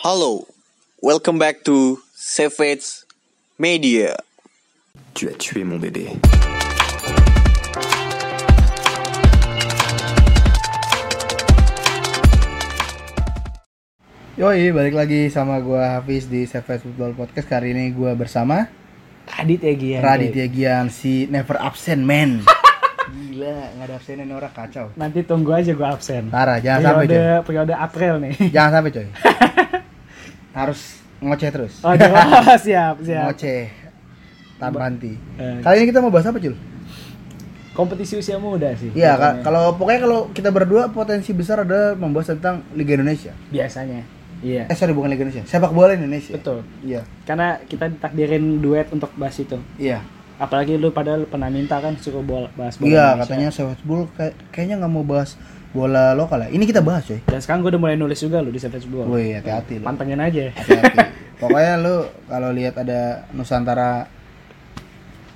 Hello, welcome back to Savage Media. Tu as tué mon bébé. Yoi, balik lagi sama gua Hafiz di Savage Football Podcast. Kali ini gua bersama Raditya Gian. Raditya Gian, si never absent man. Gila, nggak ada absennya nih orang kacau. Nanti tunggu aja gue absen. Parah, jangan sampai coy. periode April nih. Jangan sampai coy. Harus ngoceh terus. Oh, siap, siap. Ngoceh tanpa henti. Eh. Kali ini kita mau bahas apa, Cul? Kompetisi usia muda sih. Iya, kalau pokoknya kalau kita berdua potensi besar adalah membahas tentang Liga Indonesia. biasanya. Iya. Eh sorry bukan Liga Indonesia, sepak bola Indonesia. Betul. Iya, Karena kita ditakdirin duet untuk bahas itu. iya. Apalagi lu padahal pernah minta kan suruh bola, bahas bola Iya, katanya sepak bola kayak, kayaknya nggak mau bahas bola lokal ya. Ini kita bahas, coy. Dan sekarang gue udah mulai nulis juga lu di Savage Bola. Woi, hati-hati lu. Pantengin aja. hati-hati pokoknya lu kalau lihat ada Nusantara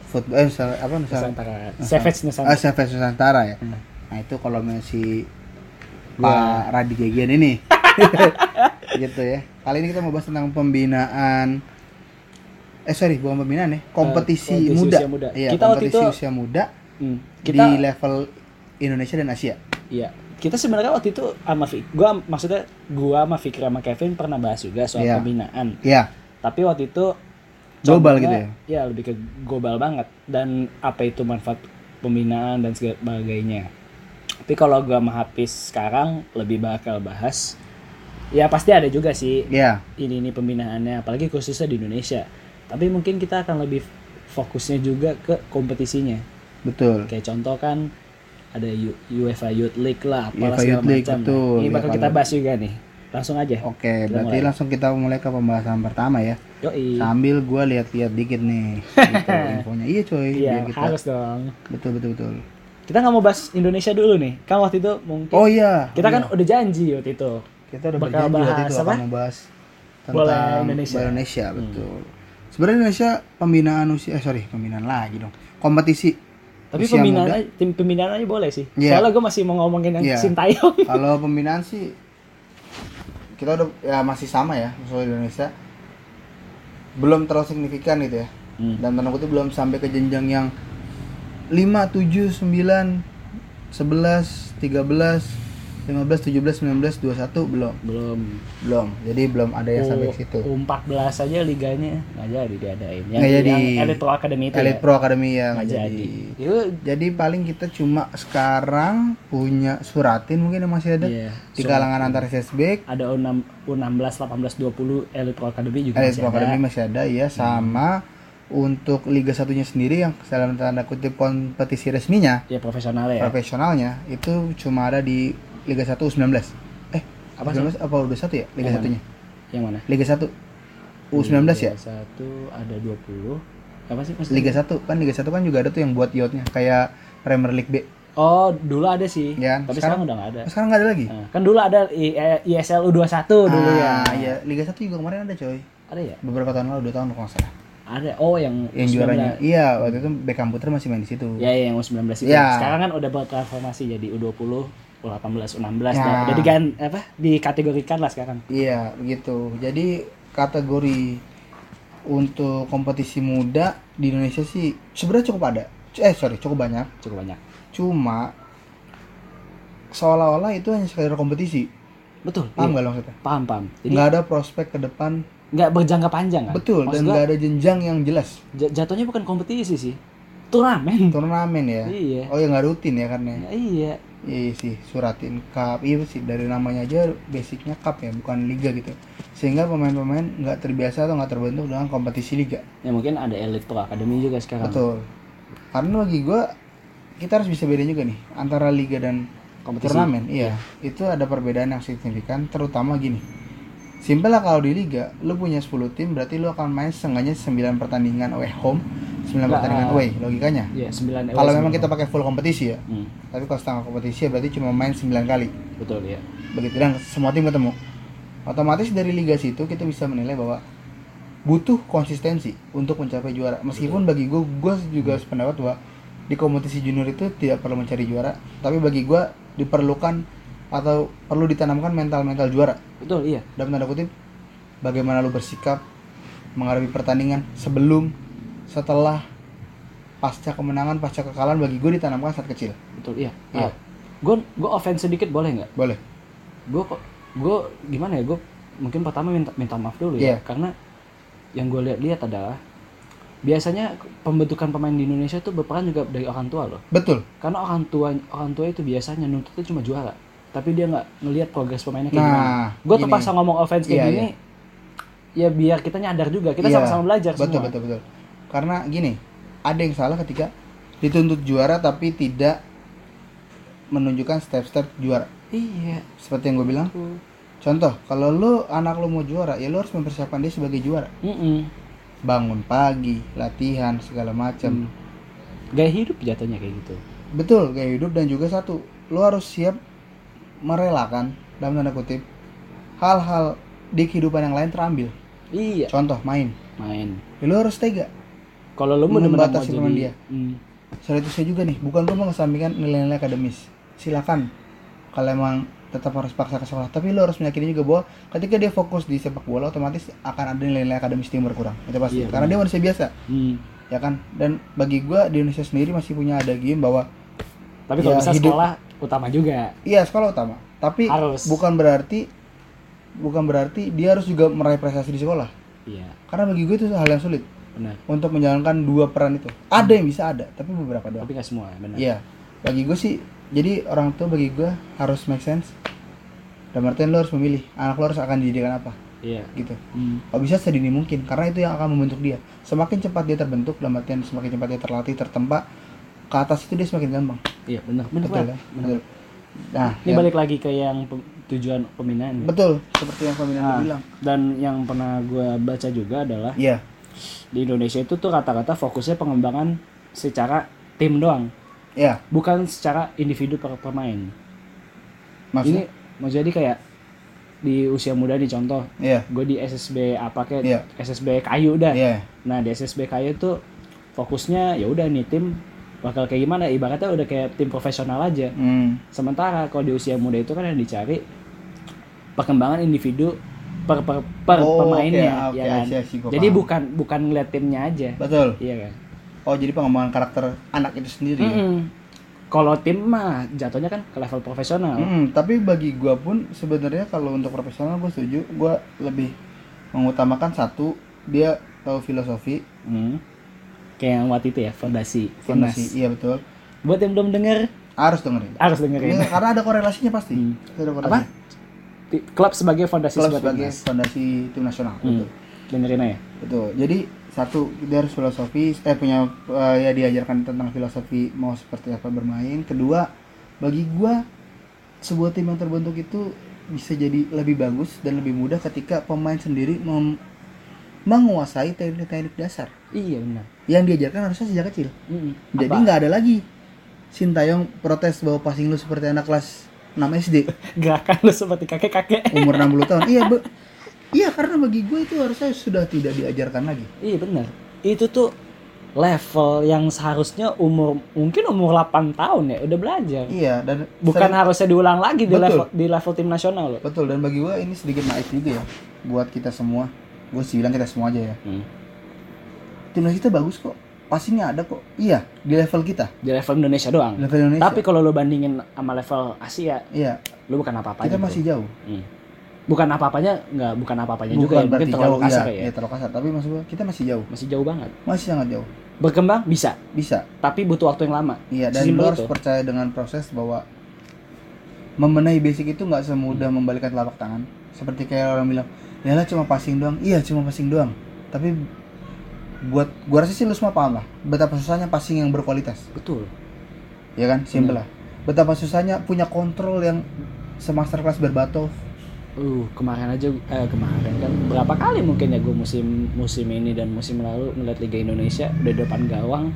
football eh apa Nusantara Nusantara. Savage ah, Nusantara. Savage Nusantara ya Hmm. nah itu kalau masih. Pak Radi Gegian ini gitu ya kali ini kita mau bahas tentang pembinaan eh sorry bukan pembinaan ya kompetisi, kompetisi muda. usia muda. iya Kita waktu kompetisi itu- usia muda Hmm. di Kita level Indonesia dan Asia Iya. Kita sebenarnya waktu itu sama gua maksudnya gua sama Fikri sama Kevin pernah bahas juga soal Iya. pembinaan. ya Tapi waktu itu Global gitu ya? Ya, lebih ke global banget dan apa itu manfaat pembinaan dan sebagainya. Tapi kalau gua sama Hafiz sekarang lebih bakal bahas ya pasti ada juga sih ya ini ini pembinaannya apalagi khususnya di Indonesia. Tapi mungkin kita akan lebih fokusnya juga ke kompetisinya. betul Kayak contoh kan ada UEFA Youth League lah, apalah UEFA segala Youth League, macam. Nah, betul. Ini bakal kita bahas juga nih. Langsung aja. Oke, Kita berarti mulai. langsung kita mulai ke pembahasan pertama ya. Yoi. Sambil gua lihat-lihat dikit nih gitu, infonya. Iya coy, Iya, kita harus dong. betul betul betul. Kita nggak mau bahas Indonesia dulu nih. Kan waktu itu mungkin Oh iya. kita kan iya. udah janji waktu itu. kita udah bakal berjanji waktu bahas itu apa? akan membahas tentang Bola Indonesia. bola Indonesia, Hmm. Sebenarnya Indonesia pembinaan usia eh sorry, pembinaan lagi dong. Kompetisi Tapi usia pembinaan muda. aja, tim pembinaan aja boleh sih. Iya. Soalnya gue masih mau ngomongin yang Iya. Sintayong. Kalau pembinaan sih kita udah ya masih sama ya, soal Indonesia belum terlalu signifikan gitu ya. Hmm. dan tanda kutip belum sampai ke jenjang yang 5, 7, 9, 11, 13, 15, 17, 19, 21 belum Belum. belum jadi belum ada yang sampai U- ke situ U14 aja liganya nggak jadi diadain. Yang, Nggak jadi. yang Elite Pro Academy itu Elite ya. Pro Academy ya Nggak jadi. jadi. Jadi paling kita cuma sekarang punya suratin mungkin yang masih ada Iya, di kalangan antar sesbek ada U6, U16, 18, 20 Elite Pro Academy juga Elite masih Pro ada. Academy masih ada ya sama untuk Liga satunya sendiri yang dalam tanda kutip kompetisi resminya Ya profesional ya. profesionalnya itu cuma ada di Liga 1 U19. Eh, Apa apa 19 apa udah satu ya? Liga Yang satunya. Yang mana? Liga 1 U19 ya? Liga satu ada 20. Apa sih maksudnya? Liga 1 kan Liga 1 kan juga ada tuh yang buat yachtnya kayak Premier League B. Oh, dulu ada sih. Ya, Tapi sekarang- sekarang, udah nggak ada. Sekarang nggak ada lagi. Nah, kan dulu ada I- eh, ISL U21 dulu ya. Ah, iya, Liga 1 juga kemarin ada coy. Ada ya? Beberapa tahun lalu, 2 tahun kalau salah. Ada. Oh, yang Yang U19. juaranya. Iya, waktu itu Beckham Putra masih main di situ. Ya, ya, yang U19 itu. Ya. Sekarang kan udah bertransformasi jadi U20, U18, U16. Ya. Nah, Jadi kan apa? Dikategorikan lah sekarang. Iya, begitu. Jadi kategori untuk kompetisi muda di Indonesia sih sebenarnya cukup ada. Eh, sorry, cukup banyak. Cukup banyak. Cuma seolah-olah itu hanya sekedar kompetisi. Betul. Paham iya. lo maksudnya? Paham, paham. Jadi Nggak ada prospek ke depan. nggak berjangka panjang kan? Betul, Maksud dan nggak ada jenjang yang jelas. jatuhnya bukan kompetisi sih. Turnamen. Turnamen ya. Iya. Oh ya nggak rutin ya karena. Ya, iya. Iya sih, suratin cup. Iya sih dari namanya aja basicnya cup ya, bukan liga gitu. Sehingga pemain-pemain nggak terbiasa atau nggak terbentuk dengan kompetisi liga. Ya mungkin ada Elite Pro Academy juga sekarang. Betul. Karena bagi gua kita harus bisa bedain juga nih antara liga dan Kompetisi. turnamen. Iya, itu ada perbedaan yang signifikan terutama gini. Simpel lah kalau di liga, lu punya 10 tim berarti lu akan main setengahnya 9 pertandingan away home, 9 Lah, pertandingan away, logikanya. Iya, 9 Kalau memang kita pakai full kompetisi ya. Hmm, Tapi kalau setengah kompetisi ya berarti cuma main 9 kali. betul ya. Begitu dan semua tim ketemu. Otomatis dari liga situ kita bisa menilai bahwa butuh konsistensi untuk mencapai juara. Meskipun bagi gue, gue juga sependapat bahwa di kompetisi junior itu tidak perlu mencari juara, tapi bagi gue diperlukan atau perlu ditanamkan mental-mental juara. Betul, iya. Dalam tanda kutip, bagaimana lu bersikap menghadapi pertandingan sebelum setelah pasca kemenangan pasca kekalahan bagi gue ditanamkan saat kecil. Betul iya. Iya. Gue gue offense sedikit boleh nggak? Boleh. Gue kok gue gimana ya gue mungkin pertama minta minta maaf dulu Iya. ya karena yang gue lihat-lihat adalah biasanya pembentukan pemain di Indonesia itu berperan juga dari orang tua loh. Betul. Karena orang tua orang tua itu biasanya nuntutnya cuma juara. Tapi dia nggak ngelihat progres pemainnya kayak Nah, gimana gue terpaksa ngomong offense kayak Iya, gini ya biar kita nyadar juga. Kita Iya, sama-sama belajar betul semua. betul betul karena gini ada yang salah ketika dituntut juara tapi tidak menunjukkan step-step juara. Iya. Seperti yang gue bilang. Contoh kalau lu anak lu mau juara ya lu harus mempersiapkan dia sebagai juara. Mm-mm. bangun pagi latihan segala macam Hmm. gaya hidup jatuhnya kayak gitu. Betul gaya hidup dan juga satu lu harus siap merelakan dalam tanda kutip hal-hal di kehidupan yang lain terambil. Iya. Contoh main. Main. Ya, lu harus tega kalau lu bener-bener mau Membatasi jadi pemain dia. Hmm. Selain itu saya juga nih, bukan gue mengesampingkan nilai-nilai akademis. Silakan kalau emang tetap harus paksa ke sekolah, tapi lo harus meyakini juga bahwa ketika dia fokus di sepak bola, otomatis akan ada nilai-nilai akademis yang berkurang. Itu pasti. Iya, Karena dia manusia biasa, Hmm. ya kan. Dan bagi gue di Indonesia sendiri masih punya ada game bahwa tapi kalau Ya, bisa hidup- sekolah utama juga iya sekolah utama, tapi Harus. bukan berarti bukan berarti dia harus juga meraih prestasi di sekolah. iya Karena bagi gue itu hal yang sulit benar untuk menjalankan dua peran itu. Ada yang bisa ada, tapi beberapa doang. tapi nggak semua benar Iya, bagi gue sih, jadi orang tua bagi gue harus make sense. Dan artian lo harus memilih, anak lo harus akan dididikan apa, iya gitu. Hmm. Kalau bisa sedini mungkin, karena itu yang akan membentuk dia. Semakin cepat dia terbentuk, dalam artian semakin cepat dia terlatih, tertempa, ke atas itu dia semakin gampang. iya benar benar Betul kan? Benar. Betul. Nah, ini yang- balik lagi ke yang pe- tujuan pembinaan ya. betul, seperti yang Ferdinand Nah, bilang. dan yang pernah gue baca juga adalah Iya, di Indonesia itu tuh rata-rata fokusnya pengembangan secara tim doang. Iya, bukan secara individu per pemain. Ini maksudnya, mau jadi kayak di usia muda nih contoh iya, gue di SSB apa kayak Iya. SSB kayu dah. Iya, nah di SSB kayu tuh fokusnya ya udah nih tim bakal kayak gimana? Ibaratnya udah kayak tim profesional aja. Hmm, sementara kalau di usia muda itu kan yang dicari perkembangan individu per per, per Oh, pemainnya oke, ya oke, kan see, gua jadi paham. bukan bukan ngeliat timnya aja betul. iya kan Oh, jadi pengembangan karakter anak itu sendiri. ya? Mm-mm. kalau tim mah jatuhnya kan ke level profesional Hmm, tapi bagi gua pun sebenarnya kalau untuk profesional gue setuju, gua lebih mengutamakan satu dia tahu filosofi, Hmm. kayak yang waktu itu ya fondasi fondasi, Timnas. iya betul. buat yang belum denger Harus dengerin. harus dengerin Iya, karena ada korelasinya pasti. Hmm. Ada apa korelasi. Ti- klub sebagai fondasi Klub sebagai timnas. fondasi tim nasional. Hmm. Betul. dengerin aja Betul. Jadi satu dia harus filosofi, eh punya eh, ya diajarkan tentang filosofi mau seperti apa bermain. Kedua, bagi gua sebuah tim yang terbentuk itu bisa jadi lebih bagus dan lebih mudah ketika pemain sendiri mem- menguasai teknik-teknik dasar iya benar yang diajarkan harusnya sejak kecil. Mm-mm. Jadi Apa? nggak ada lagi Sintayong protes bahwa passing lu seperti anak kelas 6 SD gerakan lu seperti kakek kakek umur 60 tahun. Iya, Be. Iya, karena bagi gue itu harusnya sudah tidak diajarkan lagi. iya benar itu tuh level yang seharusnya umur mungkin umur 8 tahun ya udah belajar Iya, dan bukan sering- harusnya diulang lagi di Betul. level di level tim nasional loh Betul dan bagi gue ini sedikit naif juga ya buat kita semua. Gue sih bilang kita semua aja ya. Hmm. Timnas kita bagus kok. Pastinya ada kok. Iya, di level kita. di level Indonesia doang level Indonesia. tapi kalau lu bandingin sama level Asia iya, lu bukan apa-apanya kita bro. masih jauh. Hmm. bukan apa-apanya nggak bukan apa-apanya juga ya mungkin berarti terlalu jauh kasar iya, ya iya, terlalu kasar, tapi maksud gue kita masih jauh. masih jauh banget Masih sangat jauh. berkembang bisa Bisa. tapi butuh waktu yang lama Iya, dan lo harus itu. percaya dengan proses bahwa membenahi basic itu nggak semudah membalikan telapak tangan. Seperti kayak orang bilang, ya lah cuma passing doang. Iya, cuma passing doang. Tapi buat gua rasa sih lu semua paham lah betapa susahnya passing yang berkualitas. betul Ya kan, simple lah. Betapa susahnya punya kontrol yang semaster kelas Berbatov. uh kemarin aja eh kemarin kan berapa kali mungkin ya gue musim musim ini dan musim lalu ngeliat Liga Indonesia udah depan gawang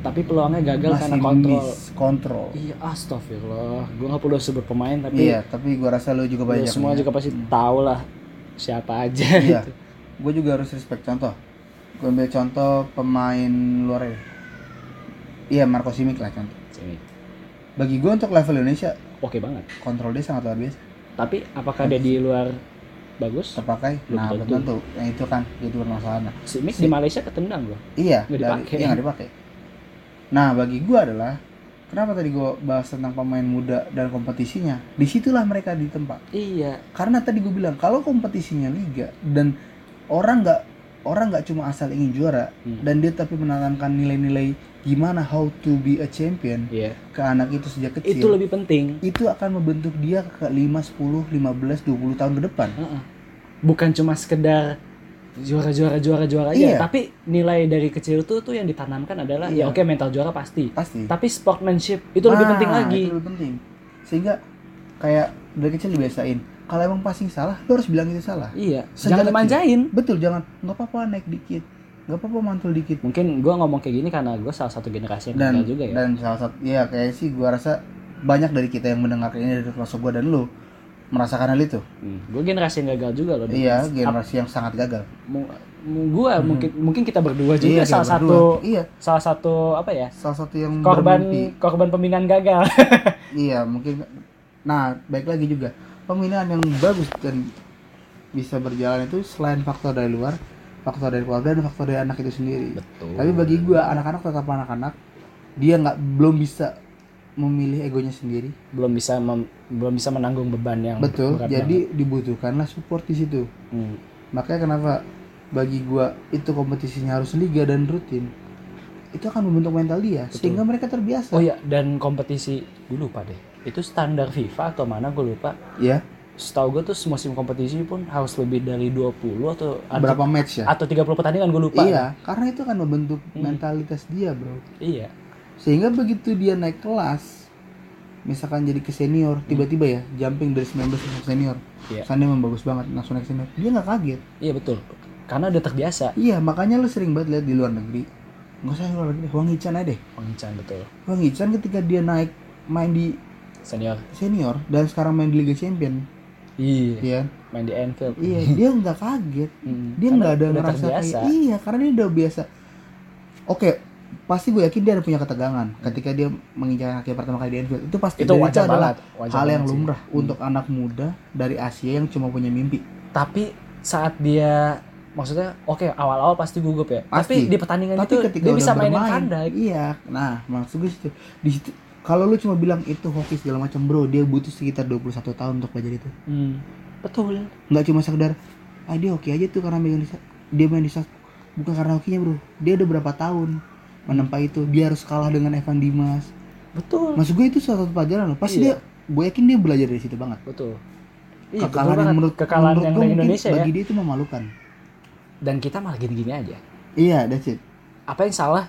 tapi peluangnya gagal karena kontrol miss kontrol. iya astagfirullah gue nggak perlu sebut pemain tapi Iya, tapi gua rasa lu juga lu banyak. semua juga pasti tahu lah siapa aja Iya. gitu. Gue juga harus respect contoh. Gue ambil contoh pemain luar ya. Iya, Marco Simic lah contoh. Sini. Bagi gue untuk level Indonesia oke banget kontrol dia sangat luar biasa. tapi apakah dia di luar bagus terpakai Belum nah tentu. belum tentu yang itu kan itu permasalahannya si Mick Si- di Malaysia ketendang loh iya Nggak dipakai. iya nggak dipakai nah bagi gua adalah kenapa tadi gua bahas tentang pemain muda dan kompetisinya di situlah mereka ditempa iya karena tadi gue bilang kalau kompetisinya liga dan orang nggak orang nggak cuma asal ingin juara Hmm. dan dia tapi menanamkan nilai-nilai gimana how to be a champion iya. ke anak itu sejak kecil. Itu lebih penting. Itu akan membentuk dia ke 5, 10, 15, 20 tahun ke depan. Bukan cuma sekedar juara juara juara juara aja Iya. tapi nilai dari kecil tuh tuh yang ditanamkan adalah Iya. ya oke mental juara pasti. Pasti. Tapi sportsmanship itu lebih Nah, penting lagi. itu lebih penting. Sehingga kayak dari kecil dibiasain kalau emang passing salah lo harus bilang itu salah. Iya Sejak jangan kecil. dimanjain. Betul jangan nggak apa-apa naik dikit. Nggak apa-apa mantul dikit. Mungkin gua ngomong kayak gini karena gue salah satu generasi yang dan juga ya. dan salah satu ya kayak sih gua rasa banyak dari kita yang mendengar ini dari termasuk gua dan lu merasakan hal itu. Gue generasi yang gagal juga loh iya generasi yang sangat gagal. Mu- gua mungkin mungkin kita berdua juga Iya, salah satu iya. salah satu apa ya salah satu yang korban bermimpi. korban pembinaan gagal. Iya mungkin nah baik lagi juga pembinaan yang bagus dan bisa berjalan itu selain faktor dari luar faktor dari keluarga dan faktor dari anak itu sendiri betul tapi bagi gua anak-anak tetap anak-anak dia nggak belum bisa memilih egonya sendiri belum bisa mem- belum bisa menanggung beban yang betul jadi dibutuhkanlah support di situ banget. Hmm. makanya kenapa bagi gua itu kompetisinya harus liga dan rutin itu akan membentuk mental dia Betul. sehingga mereka terbiasa oh ya dan kompetisi gue lupa deh itu standar FIFA atau mana gue lupa. Ya setahu gue tuh musim kompetisi pun harus lebih dari 20 atau atau, berapa match ya? Atau 30 pertandingan gue lupa. Iya karena itu akan membentuk Hmm. mentalitas dia bro. Iya. Sehingga begitu dia naik kelas misalkan jadi ke senior tiba-tiba ya jumping dari 19 ke senior. Iya. Sandi emang bagus banget langsung naik senior. Dia nggak kaget. Iya betul. Karena udah terbiasa. Iya makanya lu sering banget lihat di luar negeri. Nggak usah luar negeri Wang Hichan aja deh. Pengencan betul. Wang Hichan ketika dia naik main di senior. Senior dan sekarang main di Liga Champion. Iya. Iya. Main di Anfield. Iya dia nggak kaget. Hmm, dia nggak ada ngerasa terbiasa. kayak iya karena dia udah biasa. Oke pasti gue yakin dia ada punya ketegangan ketika dia menginjak kaki pertama kali di Anfield. Itu pasti itu wajar adalah banget wajar hal yang banget sih. lumrah untuk anak muda dari Asia yang cuma punya mimpi. Tapi saat dia maksudnya oke awal-awal pasti gugup ya. Pasti. tapi di pertandingan tapi itu ketika dia bisa mainin bermain kandang iya. Nah maksud gue situ. Di situ kalau lu cuma bilang itu hoki segala macam bro dia butuh sekitar 21 tahun untuk belajar itu. Hmm, betul. Nggak cuma sekedar ah dia hoki aja tuh karena main dia main di bukan karena hokinya bro. Dia udah berapa tahun menempa itu. Dia harus kalah dengan Evan Dimas. Betul. Maksud gue itu salah satu pelajaran loh. Pasti Iya. dia gue yakin dia belajar dari situ banget. Betul. Iya, betul kekalahan yang banget. menurut kekalahan menurut yang gue dari mungkin Indonesia ya. bagi dia itu memalukan. Dan kita malah gini-gini aja. Iya that's it. Apa yang salah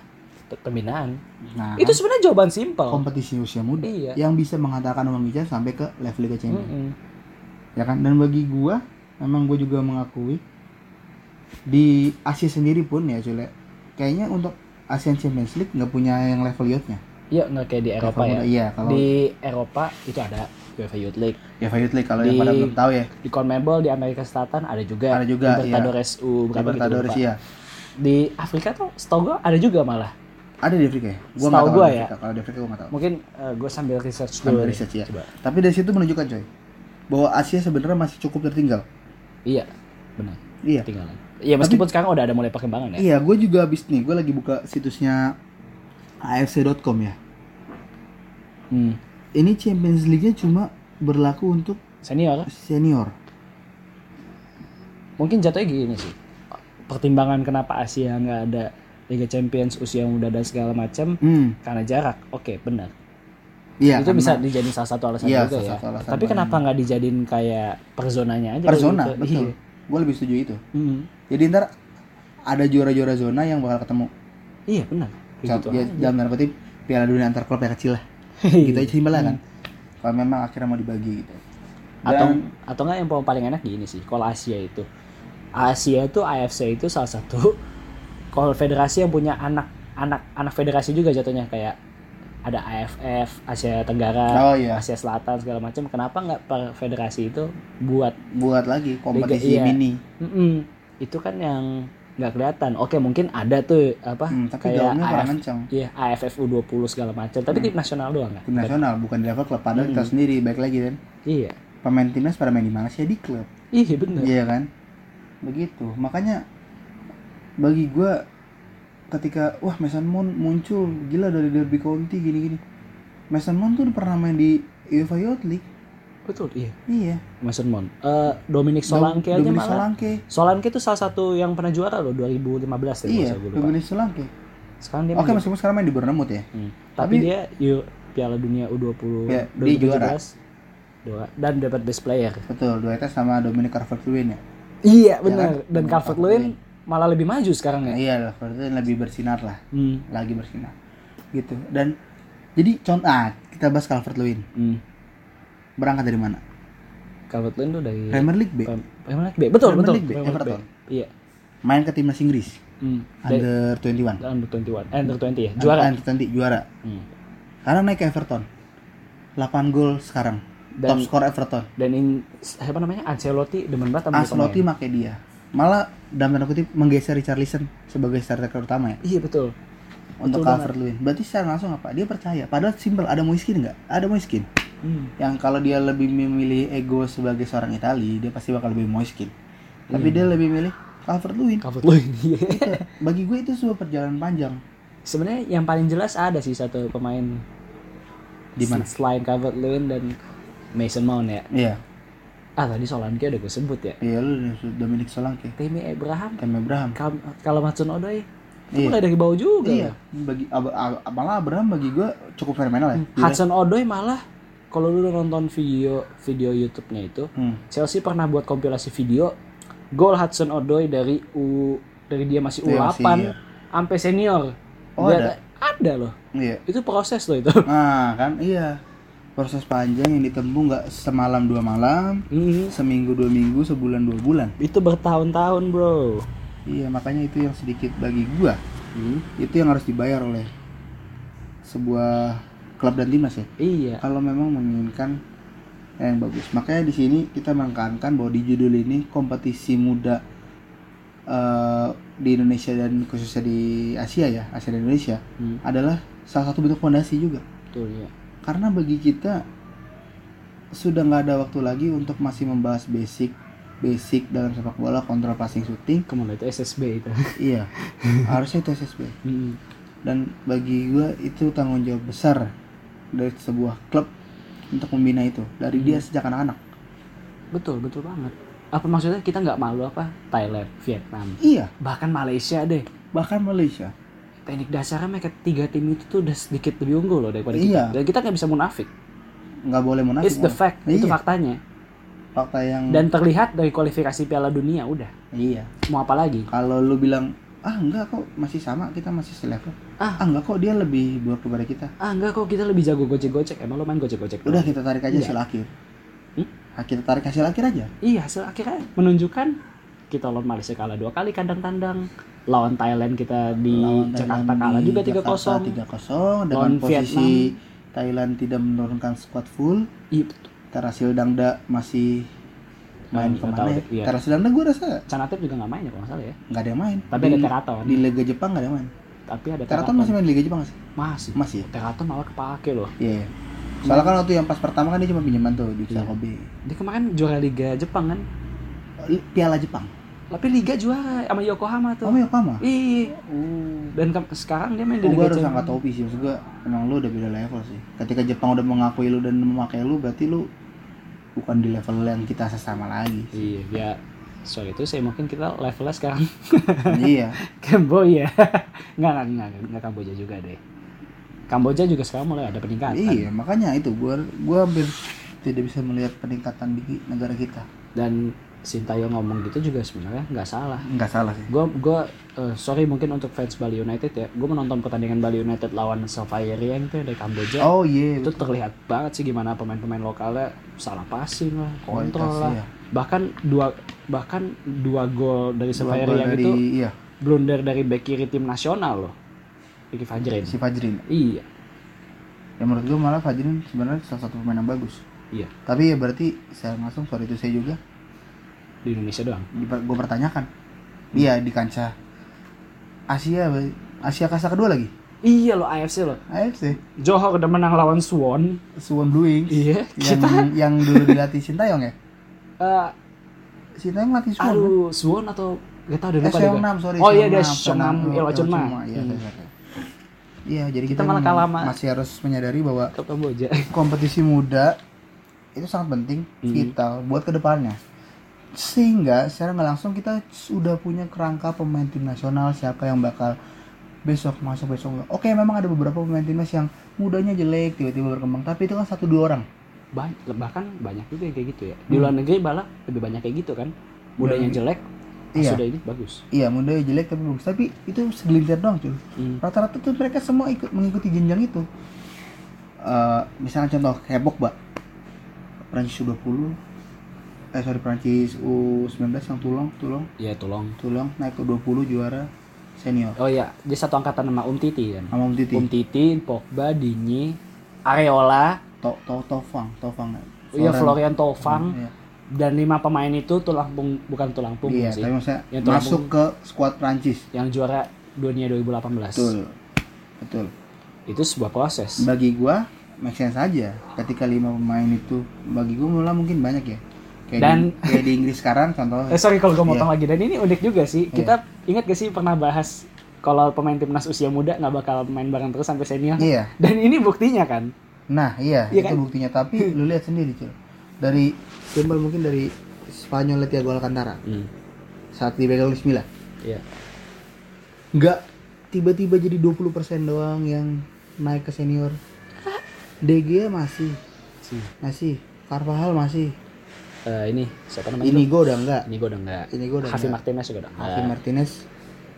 pembinaan. Nah itu sebenarnya jawaban simpel. kompetisi usia muda Iya. yang bisa menghantarkan Wang Hichan sampai ke level Liga Champions. Mm-mm. ya kan? Dan bagi gua memang gue juga mengakui di Asia sendiri pun ya Cule kayaknya untuk Asian Champions League nggak punya yang level youth-nya. Iya nggak kayak di Eropa Level ya. iya kalau di Eropa itu ada UEFA Youth League. Ya youth league kalau di- yang pada belum tahu ya. di CONMEBOL di Amerika Selatan ada juga. Ada juga, Libertadores U berapa gitu Libertadores lupa. iya. Di Afrika tuh setahu gue ada juga malah ada di Afrika ya? Gua Setahu tahu gua ya. Afrika. kalau di Afrika gua nggak tahu. Mungkin gue sambil research dulu Sambil deh. research ya Coba. tapi dari situ menunjukkan coy bahwa Asia sebenarnya masih cukup tertinggal. Iya. Benar. Iya. Ketinggalan iya meskipun sekarang udah ada mulai perkembangan ya. iya gue juga habis nih gue lagi buka situsnya afc.com ya. Hmm. ini Champions League-nya cuma berlaku untuk senior? senior. Mungkin jatuhnya gini sih. Pertimbangan kenapa Asia nggak ada Liga Champions usia muda dan segala macam hmm. karena jarak. Oke benar. Iya itu karena- bisa dijadiin salah satu alasan Iya, juga salah ya. satu alasan tapi kenapa nggak dijadiin kayak per zonanya aja? Per zona gitu? betul Iya. gue lebih setuju itu. Hmm. jadi ntar ada juara-juara zona yang bakal ketemu. Iya benar. Saat- gitu ya, dalam tanda kutip piala dunia antar klub yang kecil lah. Gitu aja simpelnya kan. Hmm. kalau memang akhirnya mau dibagi gitu. Atau Dan- atau nggak yang paling enak gini sih kalau Asia itu. Asia itu AFC itu salah satu konfederasi yang punya anak anak anak federasi juga jatuhnya kayak ada AFF Asia Tenggara Oh, iya. Asia Selatan segala macam kenapa nggak per federasi itu buat buat lagi kompetisi iya. mini Mm-mm. itu kan yang nggak kelihatan oke mungkin ada tuh apa Hmm, tapi kayak dalamnya kurang AF, kencang iya AFF U20 segala macam tapi tim nasional doang kan tim nasional bukan di level klub padahal Hmm. kita sendiri baik lagi kan iya pemain timnas pada main di mana sih di klub Iya bener. Iya kan? Begitu. Makanya bagi gua ketika wah Mason Mount muncul gila dari Derby County gini-gini. Mason Mount tuh pernah main di UEFA Youth League. Betul, iya. Iya. Mason Mount. Eh Dominic Solanke aja Dominic malah. Solanke. Solanke itu salah satu yang pernah juara loh 2015 ya Iya, gue lupa. Dominic Solanke. Sekarang dia Oke, meskipun sekarang main di Bournemouth ya. Hmm. Tapi, Tapi- dia yuk Piala Dunia U20 Ya, dia juara. Juara. Dan dapat best player. Betul, duetnya sama Dominic Calvert-Lewin ya. Iya kan? benar. Dan Dominic Calvert Lewin malah lebih maju sekarang ya. Iya, Calvert-Lewin lebih bersinar lah, Hmm. lagi bersinar. Gitu. Dan jadi contoh ah, kita bahas Calvert-Lewin. Hmm. Berangkat dari mana? Calvert Lewin tuh dari Premier League B. Prem- Premier League B. Betul, Premier betul. League B, Premier Everton. Iya. Main ke timnas Inggris Hmm. Under 21. under 21. Eh, under 20 ya. Juara. Under 20 juara. Hmm. Karena naik ke Everton. 8 gol sekarang. Dan- Top skor Everton. Dan in apa namanya? Ancelotti demen banget sama Ancelotti make dia. Malah dalam tanda kutip menggeser Richarlison sebagai striker utama ya Iya betul. untuk Betul Calvert Lewin. Berarti secara langsung apa? Dia percaya. Padahal simpel. Ada Moiskin nggak? Ada Moiskin. Hmm. Yang kalau dia lebih memilih ego sebagai seorang Itali, dia pasti bakal lebih Moiskin. Tapi Iya. dia lebih milih Calvert Lewin. Calvert Lewin. iya. Bagi gue itu sebuah perjalanan panjang. Sebenarnya yang paling jelas ada sih satu pemain Di mana? selain Calvert Lewin dan Mason Mount ya. Iya. Ah tadi Solanke udah gue sebut ya. Iya lu Dominic Solanke, Timmy Abraham, Cam Abraham. Kal- kalau Matsun Odoi itu Iya. mulai dari bawah juga. Iya. Bagi ab- ab- malah Abraham bagi gue cukup fenomenal ya. Hmm. Hudson Odoi malah kalau lu udah nonton video video YouTube-nya itu, Hmm. Chelsea pernah buat kompilasi video gol Hudson Odoi dari U dari dia masih Chelsea, U8 iya. sampai senior. Oh, Dia- ada loh. Iya. Itu proses loh itu. Nah kan iya. Proses panjang yang ditempuh nggak semalam dua malam, Hmm. seminggu dua minggu, sebulan dua bulan. Itu bertahun-tahun, Bro. Iya makanya itu yang sedikit bagi gua Hmm. itu yang harus dibayar oleh sebuah klub dan timnas ya. Iya. Kalau memang menginginkan yang bagus. Makanya di sini kita menekankan bahwa di judul ini kompetisi muda eh, di Indonesia dan khususnya di Asia ya, Asia dan Indonesia Hmm. adalah salah satu bentuk fondasi juga. Betul ya. Karena bagi kita sudah nggak ada waktu lagi untuk masih membahas basic basic dalam sepak bola kontrol passing shooting. Ke mana itu SSB itu. Iya, harusnya itu SSB. Hmm. Dan bagi gua itu tanggung jawab besar dari sebuah klub untuk membina itu dari dia sejak anak-anak. Betul, betul banget. Apa maksudnya kita nggak malu apa? Thailand, Vietnam, Iya, bahkan Malaysia deh. bahkan Malaysia. Teknik dasarnya mereka tiga tim itu tuh udah sedikit lebih unggul loh daripada Iya. kita. Dan kita nggak bisa munafik. nggak boleh munafik. It's the malah. fact, itu Iya, faktanya. fakta yang Dan terlihat dari kualifikasi Piala Dunia udah. iya. Mau apa lagi? Kalau lu bilang ah enggak kok masih sama kita masih selevel. Ah. Ah enggak kok dia lebih buruk daripada kita. Ah enggak kok kita lebih jago gocek-gocek. Emang lo main gocek-gocek? Udah doang? kita tarik aja Iya. hasil akhir. Hmm? Ah, kita tarik hasil akhir aja. Iya, hasil akhirnya menunjukkan kita lawan Malaysia kalah dua kali kandang tandang. Lawan Thailand kita di Lawan Jakarta Thailand kalah juga Jakarta 3-0. 3-0 dengan Lawan posisi Thailand tidak menurunkan squad full. Iya, betul. Terasil Dangda masih main Oh, nggak ke mana ya? iya. Terasil Dangda gue rasa Canatep juga nggak main ya kalau nggak salah ya. nggak ada yang main. Tapi di, ada Teraton. Di Liga Jepang nggak ada yang main. Tapi ada Teraton Teraton. masih main di Liga Jepang sih? Masih. Masih ya? Teraton malah kepake loh. Iya. Soalnya kan waktu yang pas pertama kan dia cuma pinjaman tuh di Iya. Kobe. Dia kemarin juara Liga Jepang kan. Piala Jepang. Tapi Liga juara sama Yokohama tuh. Oh, Yokohama. Iya. Oh. Dan ke- sekarang dia main di Oh, gue Liga harus Jepang. angkat topi sih, maksud gue emang lu udah beda level sih. Ketika Jepang udah mengakui lu dan memakai lu, berarti lu bukan di level yang kita sesama lagi. Iya, ya. Soal itu saya mungkin kita levelnya sekarang iya, Kamboja. Enggak, enggak, enggak, enggak Kamboja juga deh. Kamboja juga sekarang mulai ada peningkatan. iya makanya itu gue gua hampir tidak bisa melihat peningkatan di negara kita. Dan Sintayong ngomong gitu juga sebenarnya nggak salah. Nggak salah sih. Gue gua eh, sorry mungkin untuk fans Bali United ya. Gue menonton pertandingan Bali United lawan Safarian itu dari Kamboja. Oh iya, itu terlihat banget sih gimana pemain-pemain lokalnya salah passing lah, kontrol Kualitas, lah. iya. Bahkan dua bahkan dua gol dari Dua Safari gol yang dari itu iya, blunder dari back kiri tim nasional loh. Ricky Fajrin. si Fajrin. Iya, Ya menurut gue malah Fajrin sebenarnya salah satu pemain yang bagus. iya Tapi ya berarti saya langsung sorry itu saya juga di Indonesia doang. gue pertanyakan. Dia di kancah Asia Asia kasta kedua lagi. Iya loh AFC loh. AFC. Johor udah menang lawan Swan. Suwon Blue Wings. Iya, yang kita yang dulu dilatih Sintayong ya? eh, si Taeyong ngelatih Suwon kan? Aduh, Suwon atau gak tau deh Eh, lupa. Nam, sorry. Oh iya dia Nam, Seong Nam Seong Il Chun Ma. Iya, Hmm. sorry. Iya, jadi Kita kita, malah kalah masih harus menyadari bahwa kompetisi muda itu sangat penting, Hmm. vital buat ke depannya. Sehingga secara nggak langsung kita sudah punya kerangka pemain tim nasional siapa yang bakal besok masuk besok nggak. Oke, memang ada beberapa pemain timnas yang mudanya jelek tiba-tiba berkembang, tapi itu kan satu dua orang. Banyak, bahkan banyak juga yang kayak gitu ya. Di luar negeri malah lebih banyak kayak gitu kan. Mudanya Dan- jelek, Iya. sudah ini bagus. Iya, mudanya jelek tapi bagus. Tapi itu segelintir doang, cuy. Hmm. Rata-rata tuh mereka semua ikut mengikuti jenjang itu. Eh, misalnya contoh kayak Pogba. Prancis U20 eh sorry Prancis U19 yang tulung tulung Iya tolong. tulung naik ke 20 juara senior Oh iya, dia satu angkatan sama Um Titi kan. sama Om Titi Um Titi, Pogba, Dinyi, Areola, to, to, Tofang Tofang iya Florian Tofang Iya. dan lima pemain itu tulang pung bukan tulang punggung iya sih. tapi maksudnya Yang masuk ke skuad Prancis Yang juara dunia 2018. betul betul Itu sebuah proses. bagi gua make sense aja ketika lima pemain itu bagi gua malah mungkin banyak ya kayak Dan- di, kayak di Inggris sekarang contoh Eh sorry kalau gue Iya. motong lagi dan ini unik juga sih. Kita ingat gak sih pernah bahas kalau pemain timnas usia muda nggak bakal main bareng terus sampai senior. iya Dan ini buktinya kan. Nah iya, Iya itu kan? buktinya. Tapi lu lihat sendiri cuy. Dari simbol mungkin dari Spanyol Thiago Alcantara saat dipegang Luis Milla. Iya. Nggak tiba-tiba jadi 20% doang yang naik ke senior. DG masih, Sih. masih. Carvajal masih. Eh, ini siapa namanya? Inigo udah enggak. Ini gue udah enggak. Ini gue udah Javi. Martinez juga udah Javi enggak. Martinez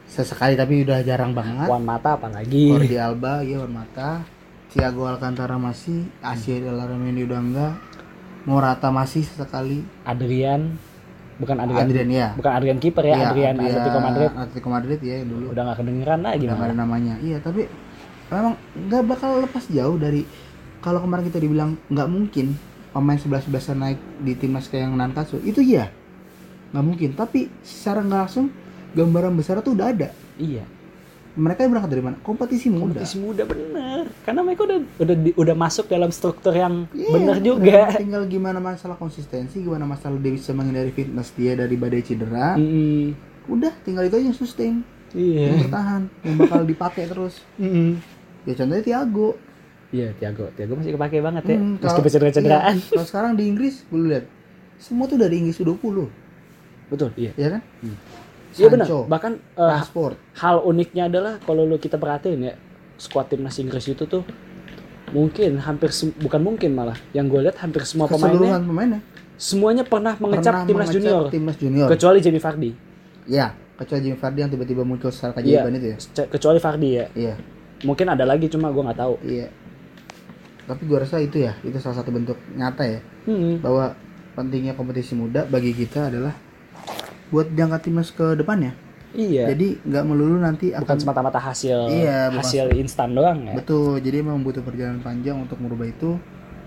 sesekali tapi udah jarang banget. Juan Mata apalagi. Jordi Alba, iya Wan Mata. Thiago Alcantara masih. Asia Ramendi udah enggak. Morata masih sesekali. Adrian bukan Adrian. Adrian ya. Bukan Adrian kiper ya, Iya, Adrian Adrian Atletico Madrid. Atletico Madrid ya yang dulu. Udah nggak kedengeran lagi Udah nggak ada namanya. Iya, tapi memang nggak bakal lepas jauh dari kalau kemarin kita dibilang nggak mungkin pemain 11 11 naik di timnas kayak yang Nankatsu. Itu iya. Nggak mungkin, tapi secara nggak langsung gambaran besar tuh udah ada. Iya. Mereka berangkat dari mana? Kompetisi muda. Kompetisi muda bener. Karena mereka udah udah di- udah masuk dalam struktur yang Iya, bener juga. Tinggal gimana masalah konsistensi, gimana masalah dia bisa menghindari fitness dia dari badai cedera. Mm-mm. Udah, tinggal itu aja yang sustain, Iya. yang bertahan, yang bakal dipakai terus. Mm-mm. Ya contohnya Thiago. Iya, Tiago. Tiago masih kepake banget ya. Hmm, Meski kalau- cedera-cederaan. iya, kalau sekarang di Inggris, gue lihat semua tuh dari Inggris U20, Betul, iya. ya kan? Iya benar. Bahkan Rashford, hal uniknya adalah kalau lu kita perhatiin ya, skuad timnas Inggris itu tuh mungkin hampir bukan mungkin malah yang gue lihat hampir semua pemainnya pemainnya semuanya pernah mengecap pernah timnas mengecap junior timnas junior. kecuali Jamie Vardy. Ya, kecuali Jimmy Vardy yang tiba-tiba muncul secara Iya. keajaiban itu ya. Kecuali Vardy ya. Iya, Mungkin ada lagi cuma gue nggak tahu. iya. Tapi gue rasa itu ya, itu salah satu bentuk nyata ya Hmm. bahwa pentingnya kompetisi muda bagi kita adalah buat jangka timnas ke depannya. Iya. Jadi nggak melulu nanti bukan akan semata-mata hasil Iya, bukan hasil instan doang ya. Betul, jadi emang butuh perjalanan panjang untuk merubah itu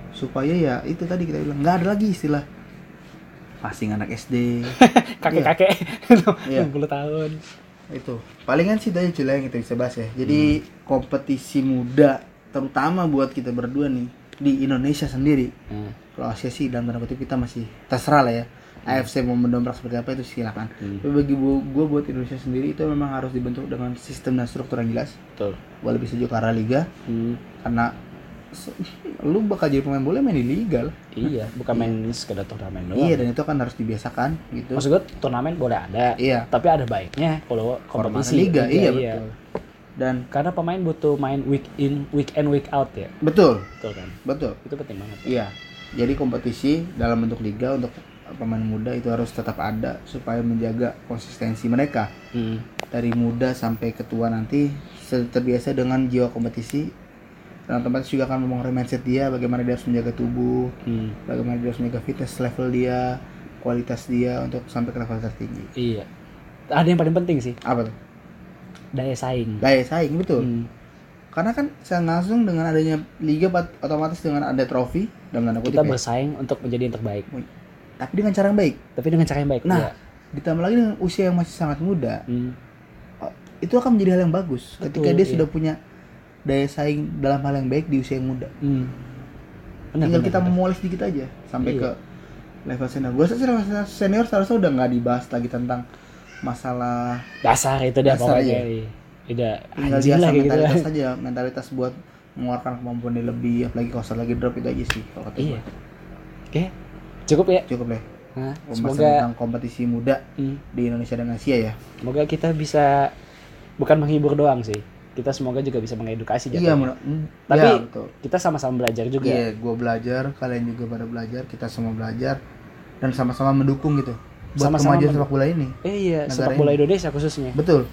supaya ya itu tadi kita bilang nggak ada lagi istilah passing anak SD Kakek-kakek Iya. 60 tahun. itu palingan sih tadi Cila yang kita bisa bahas ya jadi kompetisi muda terutama buat kita berdua nih di Indonesia sendiri Hmm. kalau Asia sih dalam tanda kutip kita masih terserah lah ya AFC mau mendongkrak seperti apa itu silakan Hmm. tapi bagi gue buat Indonesia sendiri itu memang harus dibentuk dengan sistem dan struktur yang jelas Betul. boleh bisa juga karena liga Hmm. karena lu bakal jadi pemain bola main di liga lah. Iya, bukan main sekedar turnamen doang. Iya dan itu kan harus dibiasakan gitu. Maksud gue turnamen boleh ada, Iya. tapi ada baiknya kalau Format kompetisi liga, iya, betul. Dan Karena pemain butuh main week in, week in, week out ya, betul, betul kan? betul. Itu penting banget. Iya. Jadi kompetisi dalam bentuk liga untuk pemain muda itu harus tetap ada supaya menjaga konsistensi mereka Hmm. dari muda sampai ketua nanti terbiasa dengan jiwa kompetisi dan otomatis juga akan mempengaruhi mindset dia bagaimana dia harus menjaga tubuh Hmm. bagaimana dia harus menjaga fitness level dia kualitas dia untuk sampai ke level tertinggi Iya. Ada yang paling penting sih, apa tuh daya saing. daya saing betul Hmm. karena kan saya langsung dengan adanya liga otomatis dengan ada trofi dalam tanda kutip Kita ya, bersaing untuk menjadi yang terbaik, tapi dengan cara yang baik tapi dengan cara yang baik. Nah, iya. ditambah lagi dengan usia yang masih sangat muda Hmm. oh, itu akan menjadi hal yang bagus ketika Betul, dia iya. sudah punya daya saing dalam hal yang baik di usia yang muda Hmm. Benar, tinggal benar, kita benar. memoles dikit aja sampai Iya. ke level senior gue sih level senior seharusnya udah nggak dibahas lagi tentang masalah dasar itu dah Dasar, pokoknya iya. udah tinggal biasa lah gitu. mentalitas aja mentalitas buat mengeluarkan kemampuan dia lebih apalagi kalau lagi drop itu aja sih kalau kata iya. oke cukup ya? Cukup deh. Nah, semoga tentang kompetisi muda Hmm, di Indonesia dan Asia ya. Semoga kita bisa bukan menghibur doang sih. Kita semoga juga bisa mengedukasi iya jatuhnya. menurut mm, Tapi ya, betul. kita sama-sama belajar juga. Iya, gue belajar, kalian juga pada belajar, kita semua belajar dan sama-sama mendukung gitu buat Sama-sama kemajuan sepak bola ini. eh iya sepak bola ini. Indonesia khususnya Betul.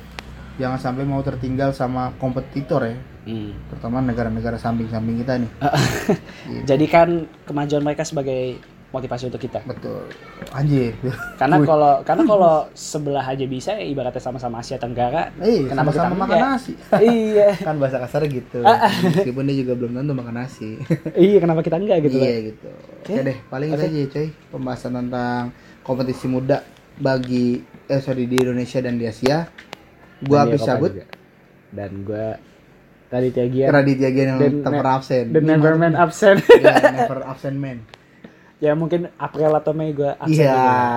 Jangan sampai mau tertinggal sama kompetitor ya, Hmm. terutama negara-negara samping-samping kita nih. Gitu. jadikan kemajuan mereka sebagai motivasi untuk kita Betul. Anjir. karena kalau karena kalau sebelah aja bisa ya ibaratnya sama-sama Asia Tenggara Eh, kenapa sama-sama kita makan nasi. iya kan bahasa kasar gitu. Meskipun dia juga belum tentu makan nasi. iya kenapa kita enggak gitu iya kan gitu. Oke deh, paling itu Oke. aja coy pembahasan tentang kompetisi muda bagi eh sorry di Indonesia dan di Asia. Gua habis cabut. juga. dan gua tadi Tiagian Raditya Gian yang Dan absen. the never man absent Ya, never absent man. ya mungkin April atau Mei gua absen Iya,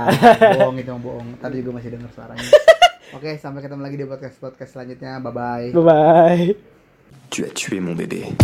juga. bohong itu bohong. Tadi juga masih dengar suaranya. Oke, sampai ketemu lagi di podcast podcast selanjutnya. Bye bye. bye bye Tu as tué mon bébé.